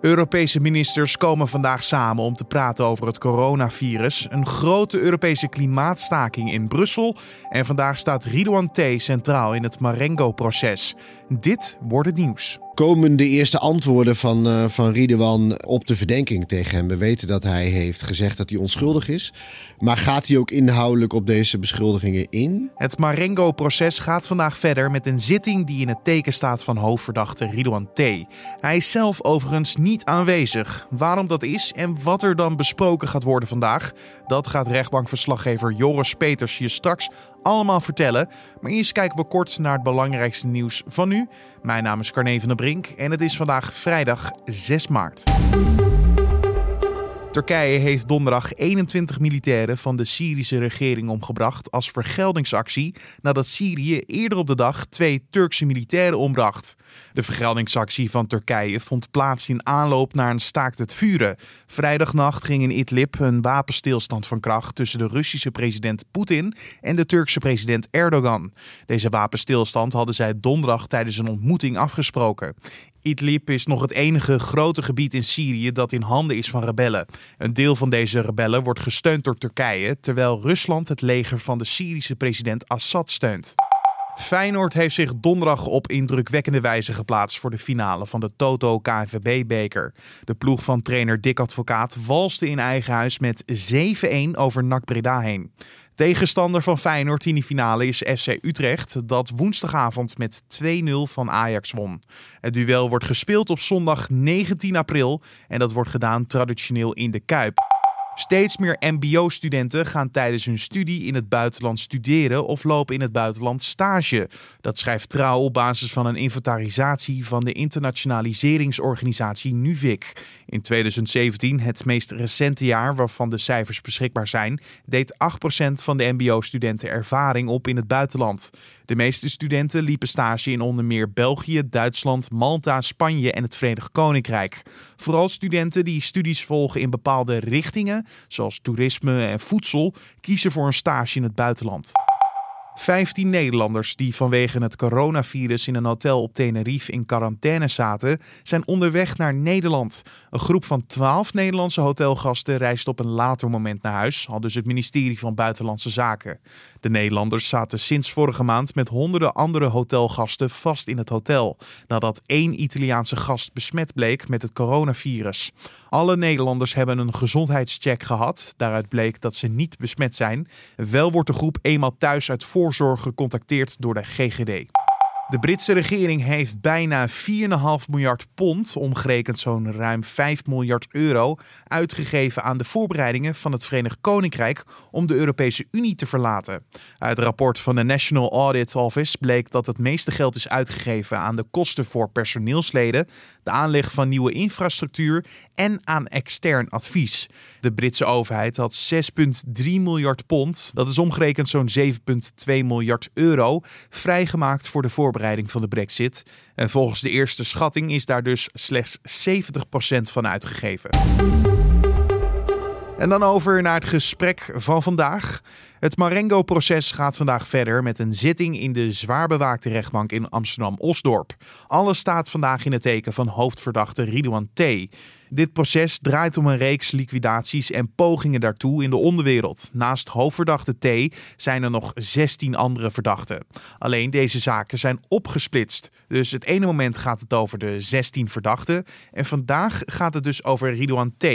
Europese ministers komen vandaag samen om te praten over het coronavirus. Een grote Europese klimaatstaking in Brussel. En vandaag staat Ridouan T. centraal in het Marengo-proces. Dit wordt het nieuws komen de eerste antwoorden van, uh, van Ridwan op de verdenking tegen hem. We weten dat hij heeft gezegd dat hij onschuldig is. Maar gaat hij ook inhoudelijk op deze beschuldigingen in? Het Marengo-proces gaat vandaag verder met een zitting die in het teken staat van hoofdverdachte Ridwan T. Hij is zelf overigens niet aanwezig. Waarom dat is en wat er dan besproken gaat worden vandaag, dat gaat rechtbankverslaggever Joris Peters je straks allemaal vertellen. Maar eerst kijken we kort naar het belangrijkste nieuws van nu. Mijn naam is Carne van der Brink en het is vandaag vrijdag 6 maart. Turkije heeft donderdag 21 militairen van de Syrische regering omgebracht als vergeldingsactie nadat Syrië eerder op de dag twee Turkse militairen ombracht. De vergeldingsactie van Turkije vond plaats in aanloop naar een staakt het vuren. Vrijdagnacht ging in Idlib een wapenstilstand van kracht tussen de Russische president Poetin en de Turkse president Erdogan. Deze wapenstilstand hadden zij donderdag tijdens een ontmoeting afgesproken. Idlib is nog het enige grote gebied in Syrië dat in handen is van rebellen. Een deel van deze rebellen wordt gesteund door Turkije, terwijl Rusland het leger van de Syrische president Assad steunt. Feyenoord heeft zich donderdag op indrukwekkende wijze geplaatst voor de finale van de Toto KNVB-beker. De ploeg van trainer Dick Advocaat walste in eigen huis met 7-1 over NAC Breda heen. Tegenstander van Feyenoord in die finale is FC Utrecht, dat woensdagavond met 2-0 van Ajax won. Het duel wordt gespeeld op zondag 19 april en dat wordt gedaan traditioneel in de Kuip. Steeds meer MBO-studenten gaan tijdens hun studie in het buitenland studeren of lopen in het buitenland stage. Dat schrijft Trouw op basis van een inventarisatie van de internationaliseringsorganisatie NUVIC. In 2017, het meest recente jaar waarvan de cijfers beschikbaar zijn, deed 8% van de MBO-studenten ervaring op in het buitenland. De meeste studenten liepen stage in onder meer België, Duitsland, Malta, Spanje en het Verenigd Koninkrijk. Vooral studenten die studies volgen in bepaalde richtingen, zoals toerisme en voedsel, kiezen voor een stage in het buitenland. 15 Nederlanders die vanwege het coronavirus in een hotel op Tenerife in quarantaine zaten, zijn onderweg naar Nederland. Een groep van 12 Nederlandse hotelgasten reist op een later moment naar huis, al dus het ministerie van Buitenlandse Zaken. De Nederlanders zaten sinds vorige maand met honderden andere hotelgasten vast in het hotel, nadat één Italiaanse gast besmet bleek met het coronavirus. Alle Nederlanders hebben een gezondheidscheck gehad. Daaruit bleek dat ze niet besmet zijn. Wel wordt de groep eenmaal thuis uit voorzorg gecontacteerd door de GGD. De Britse regering heeft bijna 4,5 miljard pond, omgerekend zo'n ruim 5 miljard euro, uitgegeven aan de voorbereidingen van het Verenigd Koninkrijk om de Europese Unie te verlaten. Uit het rapport van de National Audit Office bleek dat het meeste geld is uitgegeven aan de kosten voor personeelsleden, de aanleg van nieuwe infrastructuur en aan extern advies. De Britse overheid had 6,3 miljard pond, dat is omgerekend zo'n 7,2 miljard euro, vrijgemaakt voor de voorbereiding van de brexit. En volgens de eerste schatting is daar dus slechts 70% van uitgegeven. En dan over naar het gesprek van vandaag. Het Marengo-proces gaat vandaag verder met een zitting in de zwaar bewaakte rechtbank in Amsterdam-Osdorp. Alles staat vandaag in het teken van hoofdverdachte Ridouan T. Dit proces draait om een reeks liquidaties en pogingen daartoe in de onderwereld. Naast hoofdverdachte T zijn er nog 16 andere verdachten. Alleen deze zaken zijn opgesplitst. Dus het ene moment gaat het over de 16 verdachten en vandaag gaat het dus over Ridouan T.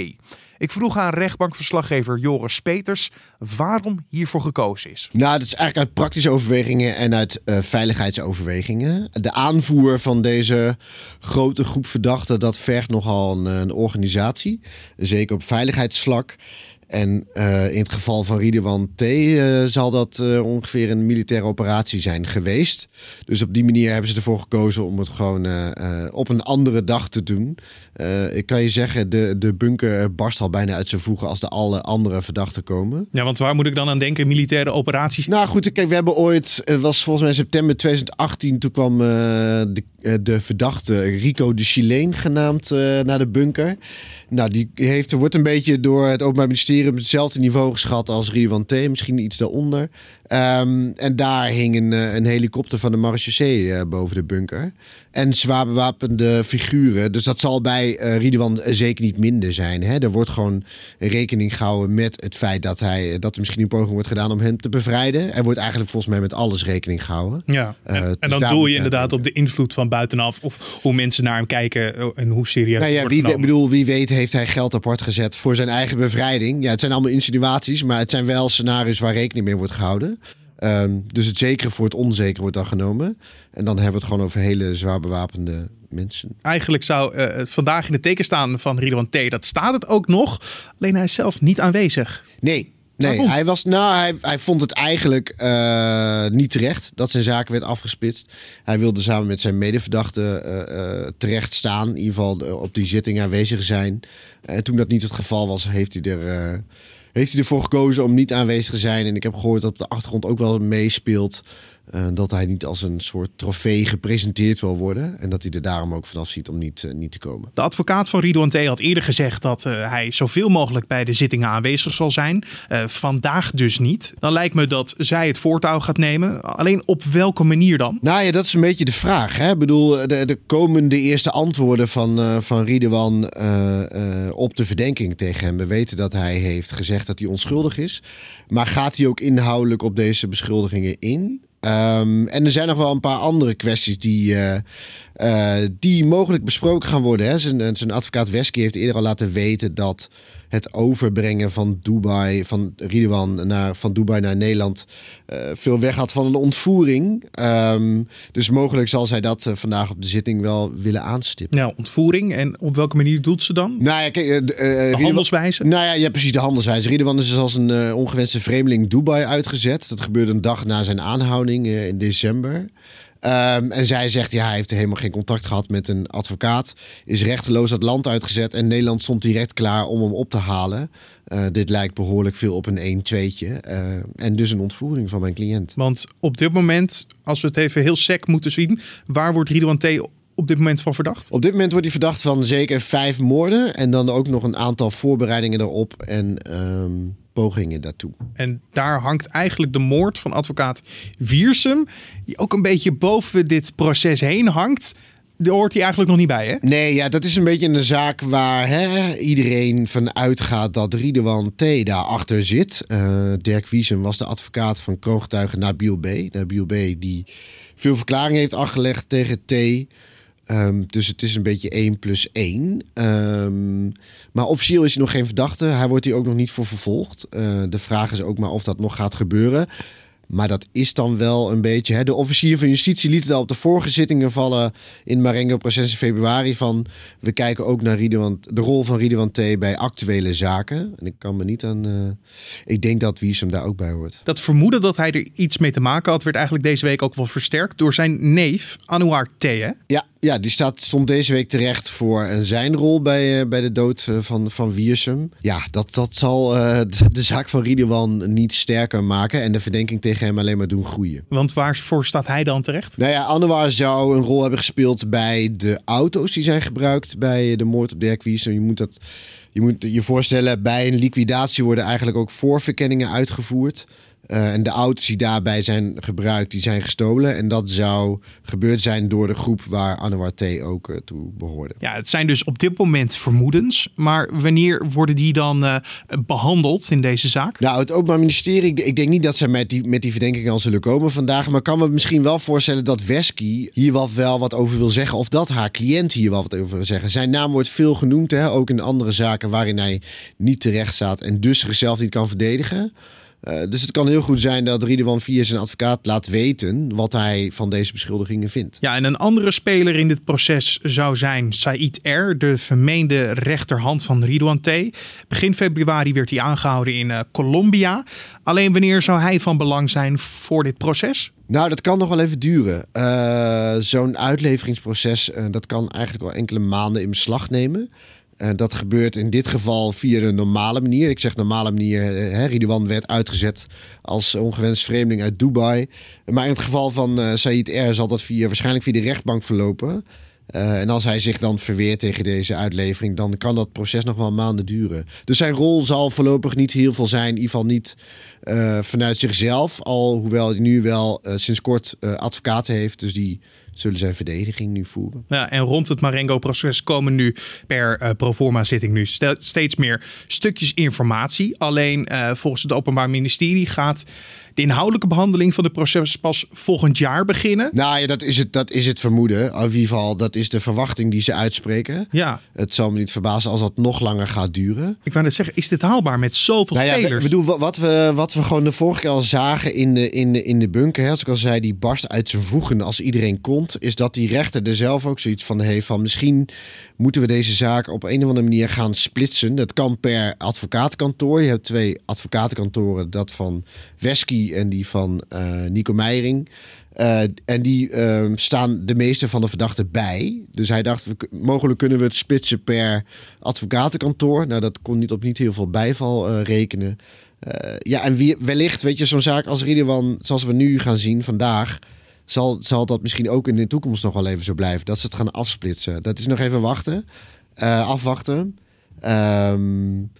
Ik vroeg aan rechtbankverslaggever Joris Peters waarom hiervoor gekozen is. Nou, dat is eigenlijk uit praktische overwegingen en uit uh, veiligheidsoverwegingen. De aanvoer van deze grote groep verdachten, dat vergt nogal een, organisatie. Zeker op veiligheidsvlak. En uh, in het geval van Ridwan T uh, zal dat uh, ongeveer een militaire operatie zijn geweest. Dus op die manier hebben ze ervoor gekozen om het gewoon op een andere dag te doen. ik kan je zeggen, de, de bunker barst al bijna uit zijn voegen als de alle andere verdachten komen. Ja, want waar moet ik dan aan denken? Militaire operaties? Nou goed, kijk, we hebben ooit, het was volgens mij september 2018, toen kwam de, de verdachte Rico de Chileen genaamd naar de bunker. Nou, die heeft, wordt een beetje door het Openbaar Ministerie ongeveer op hetzelfde niveau geschat als Ridwan T, misschien iets daaronder. Ehm, en daar hing een, eh, een helikopter van de marechaussee uh, boven de bunker. En zwaar bewapende figuren. Dus dat zal bij uh, Ridwan zeker niet minder zijn. Hè? Er wordt gewoon rekening gehouden met het feit dat, hij, dat er misschien een poging wordt gedaan om hem te bevrijden. Er wordt eigenlijk volgens mij met alles rekening gehouden. Ja, en, en dan dus doel je inderdaad op de invloed van buitenaf. Of hoe mensen naar hem kijken en hoe serieus nou ja, wie, bedoel, wie weet heeft hij geld apart gezet voor zijn eigen bevrijding. Ja, het zijn allemaal insinuaties, maar het zijn wel scenario's waar rekening mee wordt gehouden. Um, dus het zekere voor het onzekere wordt dan genomen. En dan hebben we het gewoon over hele zwaar bewapende mensen. Eigenlijk zou uh, het vandaag in het teken staan van Ridwan T. Dat staat het ook nog. Alleen hij is zelf niet aanwezig. Nee, Nee, hij, was, nou, hij, hij vond het eigenlijk uh, niet terecht dat zijn zaak werd afgespitst. Hij wilde samen met zijn medeverdachte uh, uh, terecht staan. In ieder geval op die zitting aanwezig zijn. En toen dat niet het geval was, heeft hij er heeft hij ervoor gekozen om niet aanwezig te zijn. En ik heb gehoord dat op de achtergrond ook wel meespeelt. Uh, dat hij niet als een soort trofee gepresenteerd wil worden. En dat hij er daarom ook vanaf ziet om niet, uh, niet te komen. De advocaat van Ridouan T. had eerder gezegd dat uh, hij zoveel mogelijk bij de zittingen aanwezig zal zijn. vandaag dus niet. Dan lijkt me dat zij het voortouw gaat nemen. Alleen op welke manier dan? Nou ja, dat is een beetje de vraag. Hè? Ik bedoel, de, de komende eerste antwoorden van, van Ridouan op de verdenking tegen hem. We weten dat hij heeft gezegd dat hij onschuldig is. Maar gaat hij ook inhoudelijk op deze beschuldigingen in? Um, en er zijn nog wel een paar andere kwesties die, uh, uh, die mogelijk besproken gaan worden. Hè. Zijn, zijn advocaat Wesky heeft eerder al laten weten dat het overbrengen van Dubai, van Ridwan naar, van Dubai naar Nederland, uh, veel weg had van een ontvoering. Um, dus mogelijk zal zij dat uh, vandaag op de zitting wel willen aanstippen. Nou, ontvoering en op welke manier doet ze dan? Nou ja, kijk, uh, de handelswijze? Nou ja, ja, precies de handelswijze. Ridwan is dus als een ongewenste vreemdeling Dubai uitgezet. Dat gebeurde een dag na zijn aanhouding in december. Um, en zij zegt, ja, hij heeft helemaal geen contact gehad met een advocaat. Is rechteloos het land uitgezet. En Nederland stond direct klaar om hem op te halen. Uh, dit lijkt behoorlijk veel op een 1-2'tje. Uh, en dus een ontvoering van mijn cliënt. Want op dit moment, als we het even heel sec moeten zien... waar wordt Ridouan T op dit moment van verdacht? Op dit moment wordt hij verdacht van zeker vijf moorden. En dan ook nog een aantal voorbereidingen erop. En... Um, pogingen daartoe. En daar hangt eigenlijk de moord van advocaat Wiersum, die ook een beetje boven dit proces heen hangt. Daar hoort hij eigenlijk nog niet bij, hè? Nee, ja, dat is een beetje een zaak waar hè, iedereen van uitgaat dat Riedewan T. daarachter zit. Uh, Dirk Wiesem was de advocaat van kroogtuigen Nabil B. Nabil B. die veel verklaring heeft afgelegd tegen T. Um, dus het is een beetje 1 plus 1. Um, maar officieel is hij nog geen verdachte. Hij wordt hier ook nog niet voor vervolgd. Uh, de vraag is ook maar of dat nog gaat gebeuren. Maar dat is dan wel een beetje. Hè, de officier van justitie liet het al op de vorige zittingen vallen in Marengo-proces in februari. Van we kijken ook naar Ridwan, de rol van Ridwan T. bij actuele zaken. En ik kan me niet aan. Uh, ik denk dat Wiesem daar ook bij hoort. Dat vermoeden dat hij er iets mee te maken had, werd eigenlijk deze week ook wel versterkt door zijn neef Anouar T. Hè? Ja, ja, die staat, stond deze week terecht voor zijn rol bij, uh, bij de dood uh, van, van Wiersum. Ja, dat, dat zal uh, de, de, zaak van Ridwan niet sterker maken en de verdenking tegen hem alleen maar doen groeien. Want waarvoor staat hij dan terecht? Nou ja, Anouar zou een rol hebben gespeeld bij de auto's die zijn gebruikt bij de moord op Dirk Wiersum. Je moet dat je moet je voorstellen, bij een liquidatie worden eigenlijk ook voorverkenningen uitgevoerd. Uh, en de auto's die daarbij zijn gebruikt, die zijn gestolen. En dat zou gebeurd zijn door de groep waar Anouar T. ook uh, toe behoorde. Ja, het zijn dus op dit moment vermoedens. Maar wanneer worden die dan uh, behandeld in deze zaak? Nou, het Openbaar Ministerie, ik, ik denk niet dat ze met die, met die verdenking al zullen komen vandaag. Maar kan me misschien wel voorstellen dat Wesky hier wat, wel wat over wil zeggen. Of dat haar cliënt hier wel wat over wil zeggen. Zijn naam wordt veel genoemd, hè, ook in andere zaken waarin hij niet terecht staat. En dus zichzelf niet kan verdedigen. Uh, dus het kan heel goed zijn dat Ridwan via zijn advocaat laat weten wat hij van deze beschuldigingen vindt. Ja, en een andere speler in dit proces zou zijn Said R., de vermeende rechterhand van Ridwan T. Begin februari werd hij aangehouden in uh, Colombia. Alleen wanneer zou hij van belang zijn voor dit proces? Nou, dat kan nog wel even duren. Uh, Zo'n uitleveringsproces, dat kan eigenlijk al enkele maanden in beslag nemen. Uh, dat gebeurt in dit geval via de normale manier. Ik zeg normale manier. Hè, Ridwan werd uitgezet als ongewenst vreemdeling uit Dubai. Maar in het geval van uh, Said R. zal dat via, waarschijnlijk via de rechtbank verlopen. En als hij zich dan verweert tegen deze uitlevering, dan kan dat proces nog wel maanden duren. Dus zijn rol zal voorlopig niet heel veel zijn. In ieder geval niet vanuit zichzelf. Al hoewel hij nu wel sinds kort advocaten heeft. Dus die zullen zijn verdediging nu voeren. Ja, en rond het Marengo-proces komen nu per uh, proforma-zitting nu steeds meer stukjes informatie. Alleen uh, volgens het Openbaar Ministerie gaat de inhoudelijke behandeling van het proces pas volgend jaar beginnen. Nou ja, dat is het, dat is het vermoeden. In ieder geval, dat is de verwachting die ze uitspreken. Ja. Het zal me niet verbazen als dat nog langer gaat duren. Ik wou net zeggen, is dit haalbaar met zoveel nou ja, spelers? We, bedoel, wat we, wat we gewoon de vorige keer al zagen in de, in de, in de bunker, hè, als ik al zei, die barst uit zijn voegen als iedereen is dat die rechter er zelf ook zoiets van heeft van misschien moeten we deze zaak op een of andere manier gaan splitsen. Dat kan per advocatenkantoor. Je hebt twee advocatenkantoren, dat van Wesky en die van uh, Nico Meijering. Uh, en die uh, staan de meeste van de verdachten bij. Dus hij dacht, mogelijk kunnen we het splitsen per advocatenkantoor. Nou, dat kon niet op niet heel veel bijval uh, rekenen. ja, en wie, wellicht, weet je, zo'n zaak als Ridwan, zoals we nu gaan zien vandaag zal, zal dat misschien ook in de toekomst nog wel even zo blijven. Dat ze het gaan afsplitsen. Dat is nog even wachten. Uh, afwachten. Um,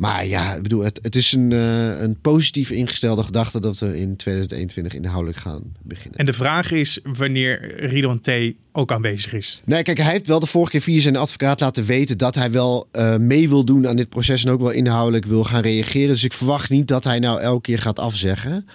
maar ja, ik bedoel, het, het is een, uh, een positief ingestelde gedachte dat we in 2021 inhoudelijk gaan beginnen. En de vraag is wanneer Ridwan T. ook aanwezig is. Nee, kijk, hij heeft wel de vorige keer via zijn advocaat laten weten dat hij wel uh, mee wil doen aan dit proces en ook wel inhoudelijk wil gaan reageren. Dus ik verwacht niet dat hij nou elke keer gaat afzeggen.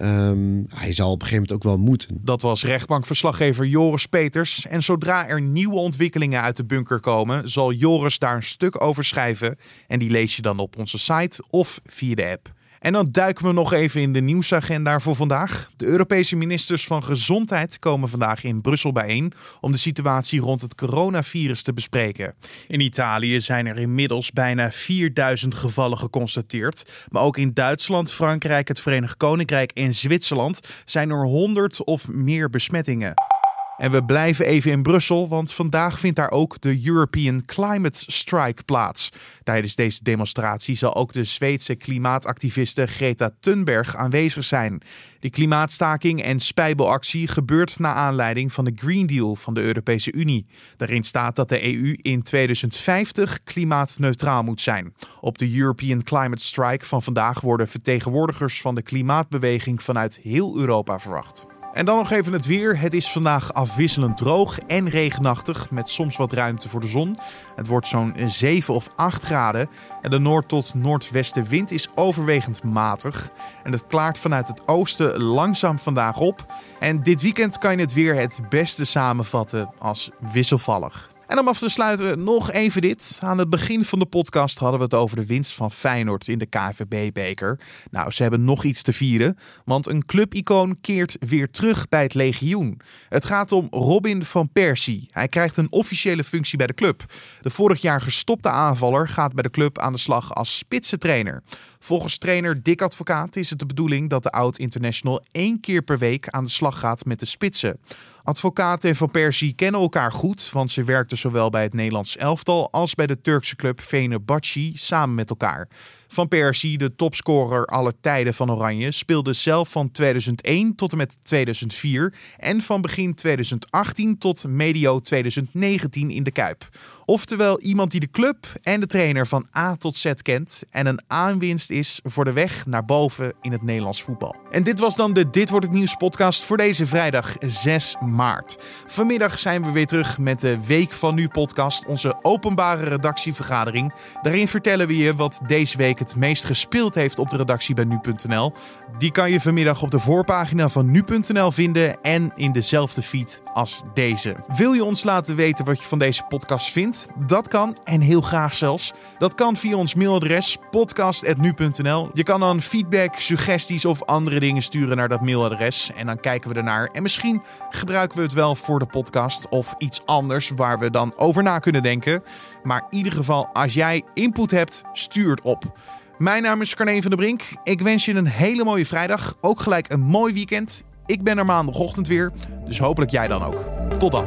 Um, hij zal op een gegeven moment ook wel moeten. Dat was rechtbankverslaggever Joris Peters. En zodra er nieuwe ontwikkelingen uit de bunker komen, zal Joris daar een stuk over schrijven. En die lees je dan op onze site of via de app. En dan duiken we nog even in de nieuwsagenda voor vandaag. De Europese ministers van Gezondheid komen vandaag in Brussel bijeen om de situatie rond het coronavirus te bespreken. In Italië zijn er inmiddels bijna 4000 gevallen geconstateerd. Maar ook in Duitsland, Frankrijk, het Verenigd Koninkrijk en Zwitserland zijn er 100 of meer besmettingen. En we blijven even in Brussel, want vandaag vindt daar ook de European Climate Strike plaats. Tijdens deze demonstratie zal ook de Zweedse klimaatactiviste Greta Thunberg aanwezig zijn. De klimaatstaking en spijbelactie gebeurt na aanleiding van de Green Deal van de Europese Unie. Daarin staat dat de EU in 2050 klimaatneutraal moet zijn. Op de European Climate Strike van vandaag worden vertegenwoordigers van de klimaatbeweging vanuit heel Europa verwacht. En dan nog even het weer. Het is vandaag afwisselend droog en regenachtig met soms wat ruimte voor de zon. Het wordt zo'n 7 of 8 graden en de noord- tot noordwestenwind is overwegend matig. En het klaart vanuit het oosten langzaam vandaag op. En dit weekend kan je het weer het beste samenvatten als wisselvallig. En om af te sluiten nog even dit. Aan het begin van de podcast hadden we het over de winst van Feyenoord in de KVB-beker. Nou, ze hebben nog iets te vieren, want een clubicoon keert weer terug bij het legioen. Het gaat om Robin van Persie. Hij krijgt een officiële functie bij de club. De vorig jaar gestopte aanvaller gaat bij de club aan de slag als spitsentrainer. Volgens trainer Dick Advocaat is het de bedoeling dat de oud-international één keer per week aan de slag gaat met de spitsen. Advocaat en Van Persie kennen elkaar goed, want ze werkten zowel bij het Nederlands elftal als bij de Turkse club Fenerbahce samen met elkaar. Van Persie, de topscorer aller tijden van Oranje, speelde zelf van 2001 tot en met 2004 en van begin 2018 tot medio 2019 in de Kuip. Oftewel iemand die de club en de trainer van A tot Z kent en een aanwinst is voor de weg naar boven in het Nederlands voetbal. En dit was dan de Dit wordt het nieuws podcast voor deze vrijdag 6 maart. Vanmiddag zijn we weer terug met de Week van Nu podcast, onze openbare redactievergadering. Daarin vertellen we je wat deze week het meest gespeeld heeft op de redactie bij nu.nl. Die kan je vanmiddag op de voorpagina van nu.nl vinden en in dezelfde feed als deze. Wil je ons laten weten wat je van deze podcast vindt? Dat kan en heel graag zelfs. Dat kan via ons mailadres podcast@nu.nl. Je kan dan feedback, suggesties of andere dingen sturen naar dat mailadres en dan kijken we ernaar en misschien gebruiken we het wel voor de podcast of iets anders waar we dan over na kunnen denken. Maar in ieder geval, als jij input hebt, stuur het op. Mijn naam is Carne van der Brink. Ik wens je een hele mooie vrijdag. Ook gelijk een mooi weekend. Ik ben er maandagochtend weer, dus hopelijk jij dan ook. Tot dan.